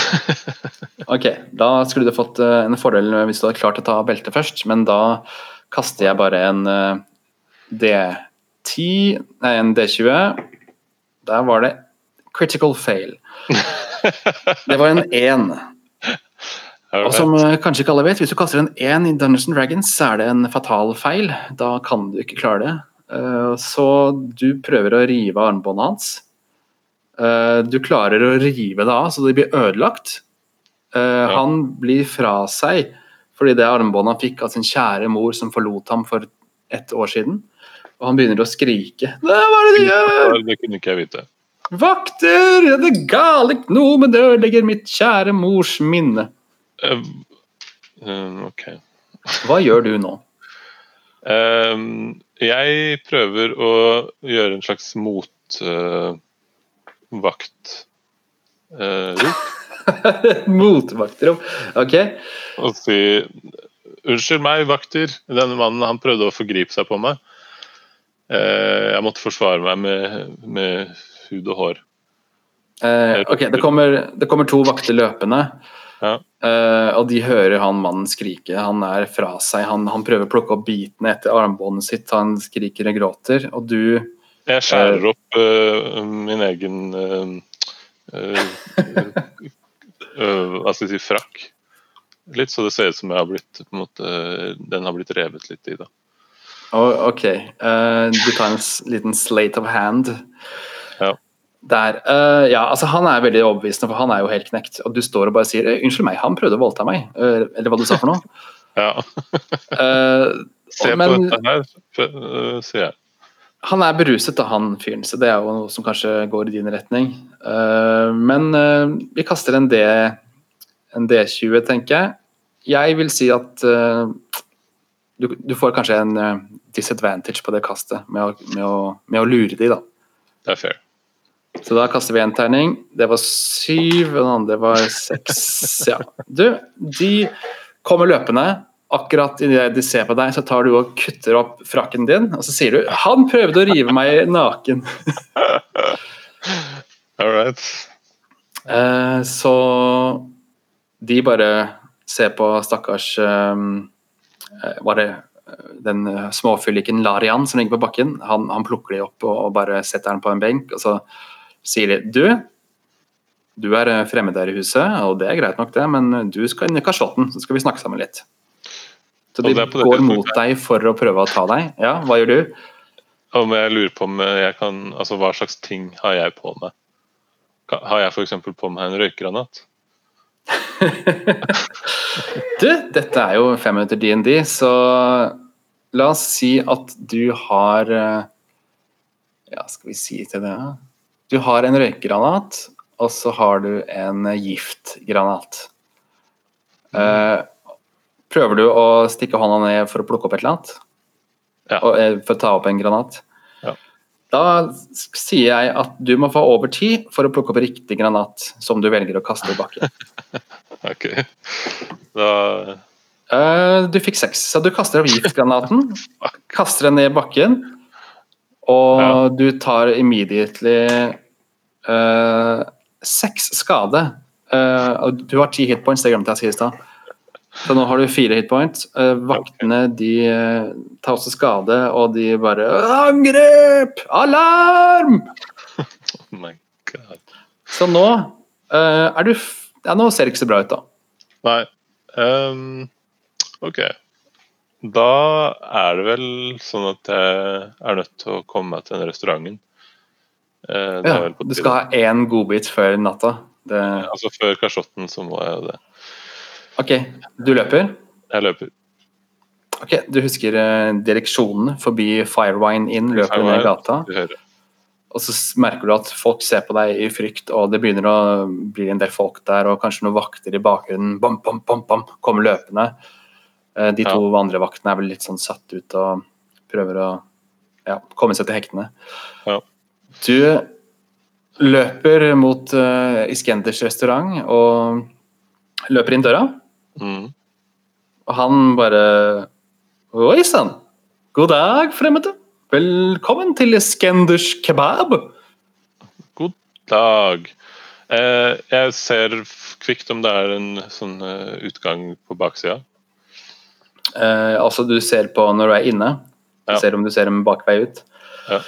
Ok, da skulle du fått eh, en fordel hvis du hadde klart å ta beltet først, men da kaster jeg bare en eh, D10, nei en D20. Der var det critical fail. Det var en 1. Og som eh, kanskje ikke alle vet, hvis du kaster en 1 i Dungeons and Dragons, så er det en fatal feil. Da kan du ikke klare det. Så du prøver å rive armbåndet hans. Eh, Du klarer å rive det av, så det blir ødelagt. Eh, Han blir fra seg fordi det armbåndet han fikk av sin kjære mor som forlot ham for ett år siden. Og han begynner å skrike. Hva er det du gjør? Det kunne ikke jeg vite. Vakter! Det er gale gnomen, det ødelegger mitt kjære mors minne. Uh, uh, ok. Hva gjør du nå? Uh, jeg prøver å gjøre en slags motvaktrop. Uh, uh, OK. Og si Unnskyld meg, vakter. Denne mannen han prøvde å forgripe seg på meg. Uh, jeg måtte forsvare meg med, med hud og hår. Uh, ok, det kommer, det kommer, to vakter løpende. Ja. Uh, og de hører han mannen skrike. Han er fra seg. Han, han prøver å plukke opp bitene etter armbåndet sitt. Han skriker og gråter. Og du Jeg skjærer uh, opp uh, min egen Hva skal jeg si frakk. Litt så det ser ut som har blitt måte, den har blitt revet litt i. da. Oh, ok. du tar en liten slate of hand. Ja. Der. Uh, ja, altså Han er veldig overbevisende, for han er jo helt knekt. Og du står og bare sier 'unnskyld meg, han prøvde å voldta meg', uh, eller hva du sa for noe. ja. uh, Se på men, dette her, sier jeg. Han er beruset, da, han fyren, så det er jo noe som kanskje går i din retning. men vi kaster en, D, en D20, tenker jeg. Jeg vil si at du, du, får kanskje en disadvantage på det kastet med å, med å, med å lure de, da. Det er fair. Så da kaster vi en terning. Det var syv, og den andre var seks. Ja. Du, de kommer løpende. Akkurat idet de ser på deg, så tar du og kutter opp frakken din, og så sier du 'Han prøvde å rive meg naken'. All right. Eh, så de bare ser på stakkars um, Var det den småfylliken Larian som ligger på bakken? Han, han plukker de opp og, og bare setter den på en benk. og så sier de du, du er eh, fremmed her i huset, og det er greit nok det, men du skal inn i kasjotten, så skal vi snakke sammen litt. Så de går mot deg for å prøve å ta deg. Ja, hva gjør du? Om jeg lurer på om jeg kan Altså, hva slags ting har jeg på meg? Har jeg f.eks. på meg en røykgranat? du, dette er jo fem minutter DND, så la oss si at du har eh, Ja, skal vi si til det? Du har en røykgranat, og så har du en giftgranat. Uh, prøver du å stikke hånda ned for å plukke opp et eller annet? Ja. Og, uh, for å ta opp en granat? Ja. Da sier jeg at du må få over tid for å plukke opp riktig granat som du velger å kaste i bakken. ok. Da uh, Du fikk seks, så du kaster opp giftgranaten. kaster den ned i bakken. Og ja. du tar immediately uh, seks skade. Uh, du har ti hitpoints, det glemte jeg å si i stad. Så nå har du fire hitpoints. Uh, vaktene de tar også skade, og de bare Angrep! Alarm! Oh my god. Så nå er du Ja, nå ser det ikke så bra ut, da. Nei. Um, OK. Da er det vel sånn at jeg er nødt til å komme meg til den restauranten. Eh, ja, du skal ha én godbit før natta? Det... Altså Før kasjotten så må jeg jo det. OK. Du løper? Jeg løper. Ok, Du husker eh, direksjonen forbi Firewine Inn, løper Firewine, ned gata. Du hører. Og så merker du at folk ser på deg i frykt, og det begynner å bli en del folk der, og kanskje noen vakter i bakgrunnen bam, bam, bam, bam, kommer løpende. Eh, de to ja. andre vaktene er vel litt sånn satt ut og prøver å ja, komme seg til hektene. Ja. Du løper mot uh, Iskenders restaurant og løper inn døra. Mm. Og han bare Oi sann! God dag, fremmede. Velkommen til Skenders kebab. God dag. Eh, jeg ser kvikt om det er en sånn uh, utgang på baksida. Eh, altså du ser på når du er inne. Du ja. ser om du ser en bakvei ut. Ja.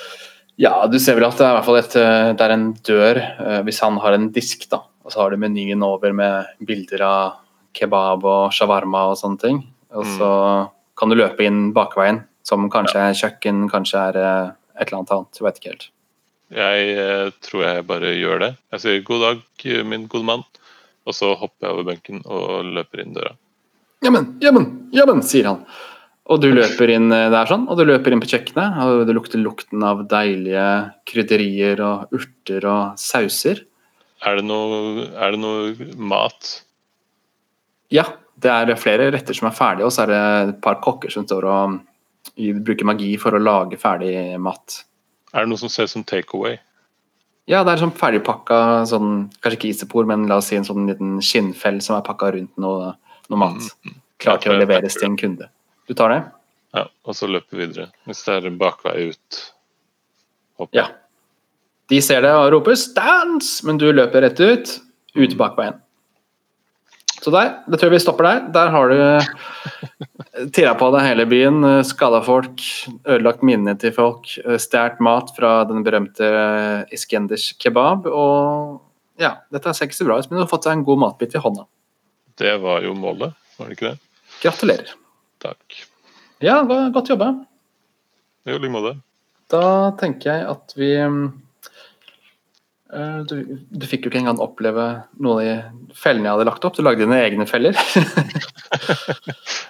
ja. du ser vel at det er, i hvert fall et, eh, det er en dør, uh, hvis han har en disk, da. Og så har du menyen over med bilder av kebab og shawarma og sånne ting. Og så mm. kan du løpe inn bakveien, som kanskje ja. er kjøkken, kanskje er eh, et eller annet annet. Jeg vet ikke helt. Jeg eh, tror jeg bare gjør det. Jeg sier 'god dag, min gode mann', og så hopper jeg over benken og løper inn døra. Jammen, jammen, jammen, sier han. Og du løper inn eh, der sånn, og du løper inn på kjøkkenet, og det lukter lukten av deilige krydderier og urter og sauser. Er det noe, er det noe mat? Ja, det er flere retter som er ferdige, og så er det et par kokker som står og bruker magi for å lage ferdig mat. Er det noe som ser ut som takeaway? Ja, det er sånn ferdigpakka, sånn, kanskje ikke isopor, men la oss si en sånn liten skinnfell som er pakka rundt noe, noe mat. Mm, mm. Klar til å leveres til en kunde. Du tar det? Ja, og så løper vi videre. Hvis det er bakvei ut. Hopp. Ja. De ser det og roper 'stans', men du løper rett ut, ut bakveien. Så der, det tror jeg vi stopper der. Der har du tira på deg hele byen, skada folk, ødelagt minnene til folk, stjålet mat fra den berømte Iskenders kebab. Og ja, dette ser ikke så bra ut, men du har fått deg en god matbit i hånda. Det var jo målet, var det ikke det? Gratulerer. Takk. Ja, godt jobba. Jo, i like måte. Da tenker jeg at vi eh, du, du fikk jo ikke engang oppleve noen av de fellene jeg hadde lagt opp. Du lagde dine egne feller.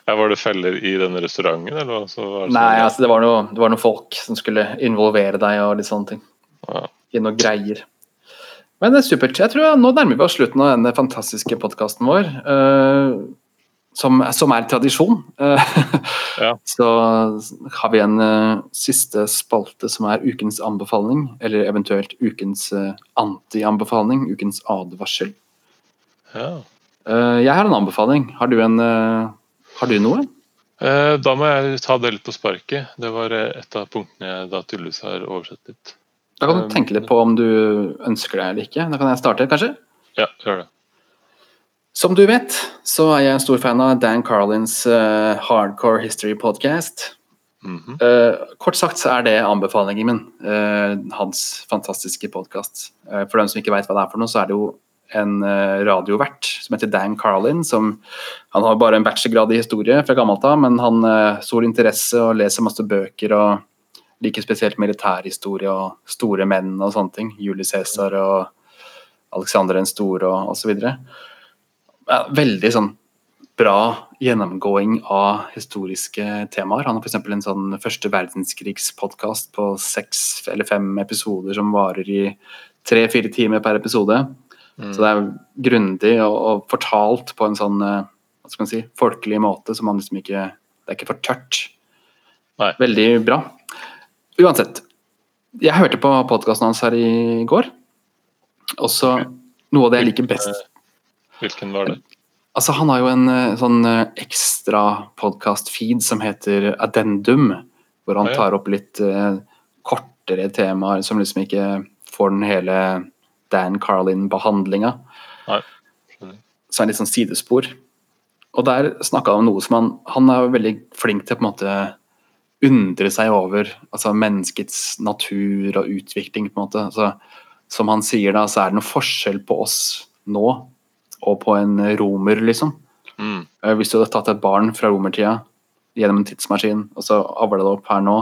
Ja, var det feller i denne restauranten, eller hva? Så var det Nei, sånn- altså det var, noe, det var noen folk som skulle involvere deg og litt sånne ting. Ja. I noen greier. Men det er supert. Jeg tror Nå nærmer vi oss slutten av denne fantastiske podkasten vår. eh, som, som er tradisjon. Ja. Så har vi en uh, siste spalte som er ukens anbefaling. Eller eventuelt ukens uh, anti-anbefaling. Ukens advarsel. ja. Uh, jeg har en anbefaling. Har du, en, har du noe? Da må jeg ta det litt på sparket. Det var et av punktene jeg da tydeligvis har oversett litt. Da kan du tenke litt på om du ønsker det eller ikke. Da kan jeg starte, kanskje? Ja, gjør det. Som du vet, så er jeg en stor fan av Dan Carlins uh, Hardcore History Podcast. Mm -hmm. uh, kort sagt så er det anbefalingen min. Uh, hans fantastiske podkast. for dem som ikke vet hva det er for noe, så er det jo en radiovert som heter Dan Carlin. Som, han har bare en bachelorgrad i historie fra gammelt av, men han har stor interesse og leser masse bøker og liker spesielt militærhistorie og store menn og sånne ting. Julie Cæsar og Alexander den store og osv. Ja, veldig sånn bra gjennomgåing av historiske temaer. Han har f.eks. en sånn første verdenskrigs-podkast på seks eller fem episoder som varer i tre-fire timer per episode. Mm. Så det er grundig og, og fortalt på en sånn eh, hva skal man si, folkelig måte som man liksom ikke Det er ikke for tørt. Nei. Veldig bra. Uansett. Jeg hørte på podkasten hans her i går. Og så noe av det jeg liker best Hvilken var det? Altså, han har jo en eh, sånn eh, ekstra podkast-feed som heter Addendum, hvor han tar opp litt uh, kortere temaer som liksom ikke får den hele Dan Carlin-behandlinga. Så er det litt sånn sidespor. Og der snakka han om noe som han Han er veldig flink til å på en måte undre seg over altså menneskets natur og utvikling, på en måte. Altså, som han sier da, så er det noe forskjell på oss nå og på en romer, liksom. Mm. Eh, Hvis du hadde tatt et barn fra romertida gjennom en tidsmaskin og så avla det opp her nå,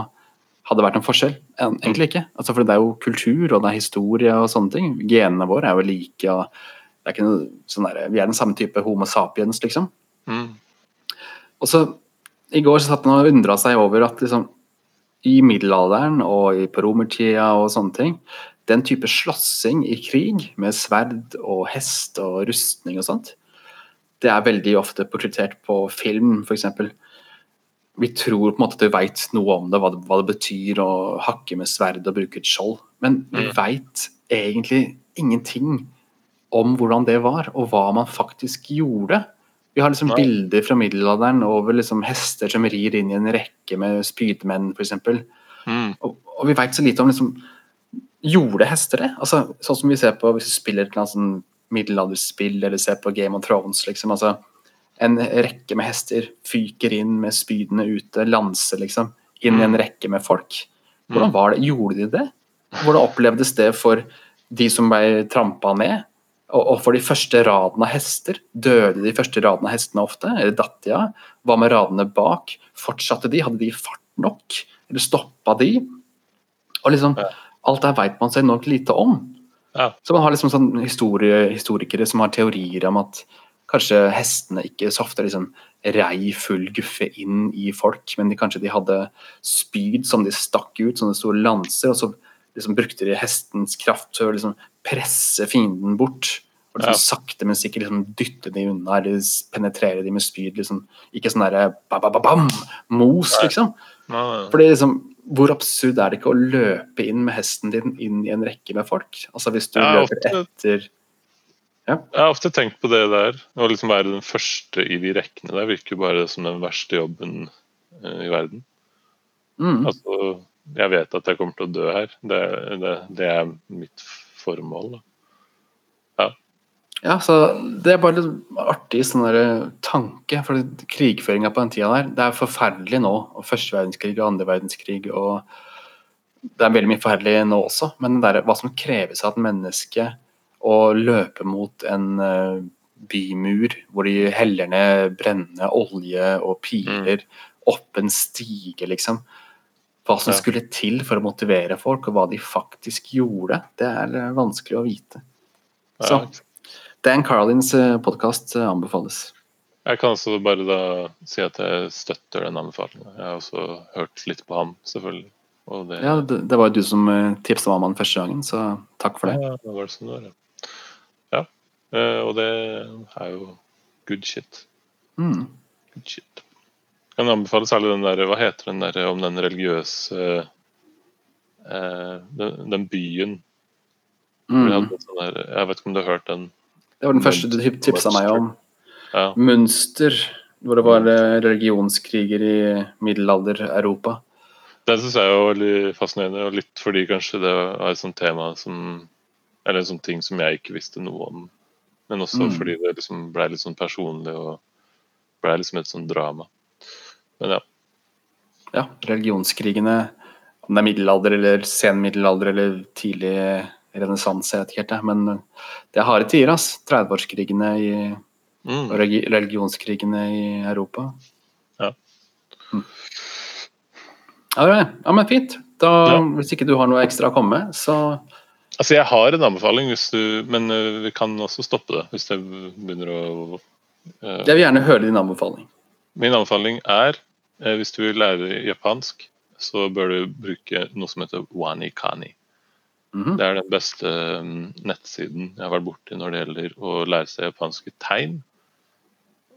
hadde det vært en forskjell? Egentlig ikke. Altså, for det er jo kultur og det er historie og sånne ting. Genene våre er jo like. og det er sånn der, Vi er den samme type Homo sapiens, liksom. Mm. Og så I går så satt han og undra seg over at liksom, i middelalderen og på romertida og sånne ting, den type slåssing i krig med sverd og hest og rustning og sånt, det er veldig ofte portrettert på film, f.eks. Vi tror på en måte at vi veit noe om det, hva det, hva det betyr å hakke med sverd og bruke et skjold, men vi Mm. veit egentlig ingenting om hvordan det var, og hva man faktisk gjorde. Vi har liksom bilder fra middelalderen over liksom hester som rir inn i en rekke med spydmenn, f.eks. Mm. Og, og vi veit så lite om liksom Gjorde hester det? Altså, sånn som vi ser på hvis vi spiller et sånn middelalderspill eller ser på Game of Thrones. liksom, altså En rekke med hester fyker inn med spydene ute, lanser liksom, inn i en rekke med folk. Hvordan var det? Gjorde de det? Hvordan opplevdes det for de som ble trampa ned? Og, for de første radene av hester? Døde de første radene av hestene ofte? Eller datt de av? Hva med radene bak? Fortsatte de? Hadde de fart nok? Eller stoppa de? Og liksom. Alt det her veit man så enormt lite om. Ja. Så man har liksom sånn historie, historikere som har teorier om at kanskje hestene ikke så ofte liksom rei full guffe inn i folk, men de, kanskje de hadde spyd som de stakk ut, sånne store lanser, og så liksom brukte de hestens kraft til å liksom presse fienden bort. Og liksom sakte, men sikkert liksom dytte de unna eller penetrere de med spyd. liksom. Ikke sånn derre ba-ba-ba-bam! Mos, liksom. Fordi liksom, Hvor absurd er det ikke å løpe inn med hesten din inn i en rekke med folk? Altså Hvis du løper ofte, etter ja. Jeg har ofte tenkt på det der. Å liksom være den første i de rekkene der virker bare som den verste jobben uh, i verden. Mm. Altså, jeg vet at jeg kommer til å dø her. Det, det, det er mitt formål. da. Ja, så Det er bare litt artig sånn der tanke. for Krigføringa på den tida der, det er forferdelig nå. og Første verdenskrig og andre verdenskrig. og Det er veldig mye forferdelig nå også, men det der, hva som kreves av et menneske å løpe mot en uh, bymur hvor de heller ned brennende olje og piler mm. opp en stige, liksom. Hva som ja. skulle til for å motivere folk, og hva de faktisk gjorde, det er uh, vanskelig å vite. Så Dan Carlins eh, podkast eh, anbefales. Jeg kan også bare da si at jeg støtter den anbefalingen. Jeg har også hørt litt på ham, selvfølgelig. Det... Ja, det, det, var jo du som eh, tipsa om han første gangen, så takk for det. Ja, det var det som det var, ja. ja. Og det er jo good shit. Mm. Good shit. Jeg kan anbefale særlig den der, hva heter den der om den religiøse eh, den, den, byen. Mm. Sånn der, jeg vet ikke om du har hørt den? Det var den første du tipsa meg om. Ja. Mønster, hvor det var eh, religionskriger i middelalder-Europa. Den syns jeg er veldig fascinerende, og litt fordi kanskje det er et sånt tema som Eller en sånn ting som jeg ikke visste noe om. Men også mm. fordi det liksom ble litt sånn personlig og ble liksom et sånt drama. Men ja. Ja, religionskrigene, om det er middelalder eller sen middelalder eller tidlig renessanse, jeg vet ikke helt, men det er harde tider. ass. 30-årskrigene mm. og religionskrigene i Europa. Ja. Mm. Ja, men fint. Da, ja. Hvis ikke du har noe ekstra å komme med, så Altså, jeg har en anbefaling, du, men uh, vi kan også stoppe det hvis det begynner å uh, Jeg vil gjerne høre din anbefaling. Min anbefaling er, uh, hvis du vil lære japansk, så bør du bruke noe som heter -hmm. Det er den beste um, nettsiden jeg har vært borti når det gjelder å lære seg japanske tegn.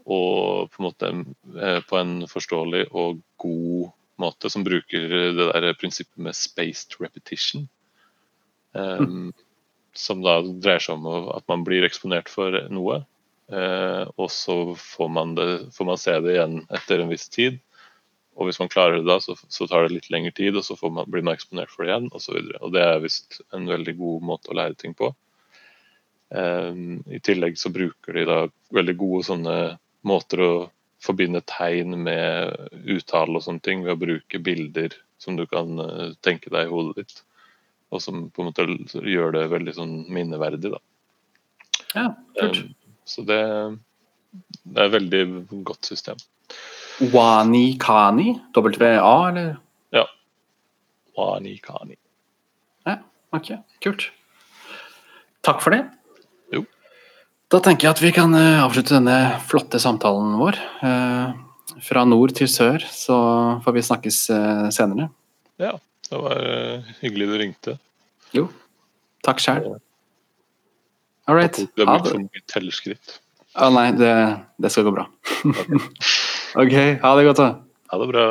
Og på en måte eh, på en forståelig og god måte, som bruker det der prinsippet med spaced repetition. Mm. Som da dreier seg om at man blir eksponert for noe, uh, og så får man, det, får man se det igjen etter en viss tid. Og hvis man klarer det da, så, så tar det litt lengre tid, og så man, blir man eksponert for det igjen osv. Det er visst en veldig god måte å lære ting på. Um, I tillegg så bruker de da veldig gode sånne måter å forbinde tegn med uttale og sånne ting ved å bruke bilder som du kan uh, tenke deg i hodet ditt. Og som på en måte gjør det veldig sånn minneverdig, da. Ja, kult. Um, så det, det er et veldig godt system. Wanikani? W-A, eller? Ja. Wanikani. Ja, ok. Kult. Takk for det. Jo. Da tenker jeg at vi kan uh, avslutte denne flotte samtalen vår. Uh, fra nord til sør, så får vi snakkes uh, senere. Ja, det var hyggelig du ringte. Jo. Takk sjæl. All right. Det blitt for mye tellerskritt. Å ah, nei, det, det skal gå bra. Ok, ha det godt, da. Ha det bra.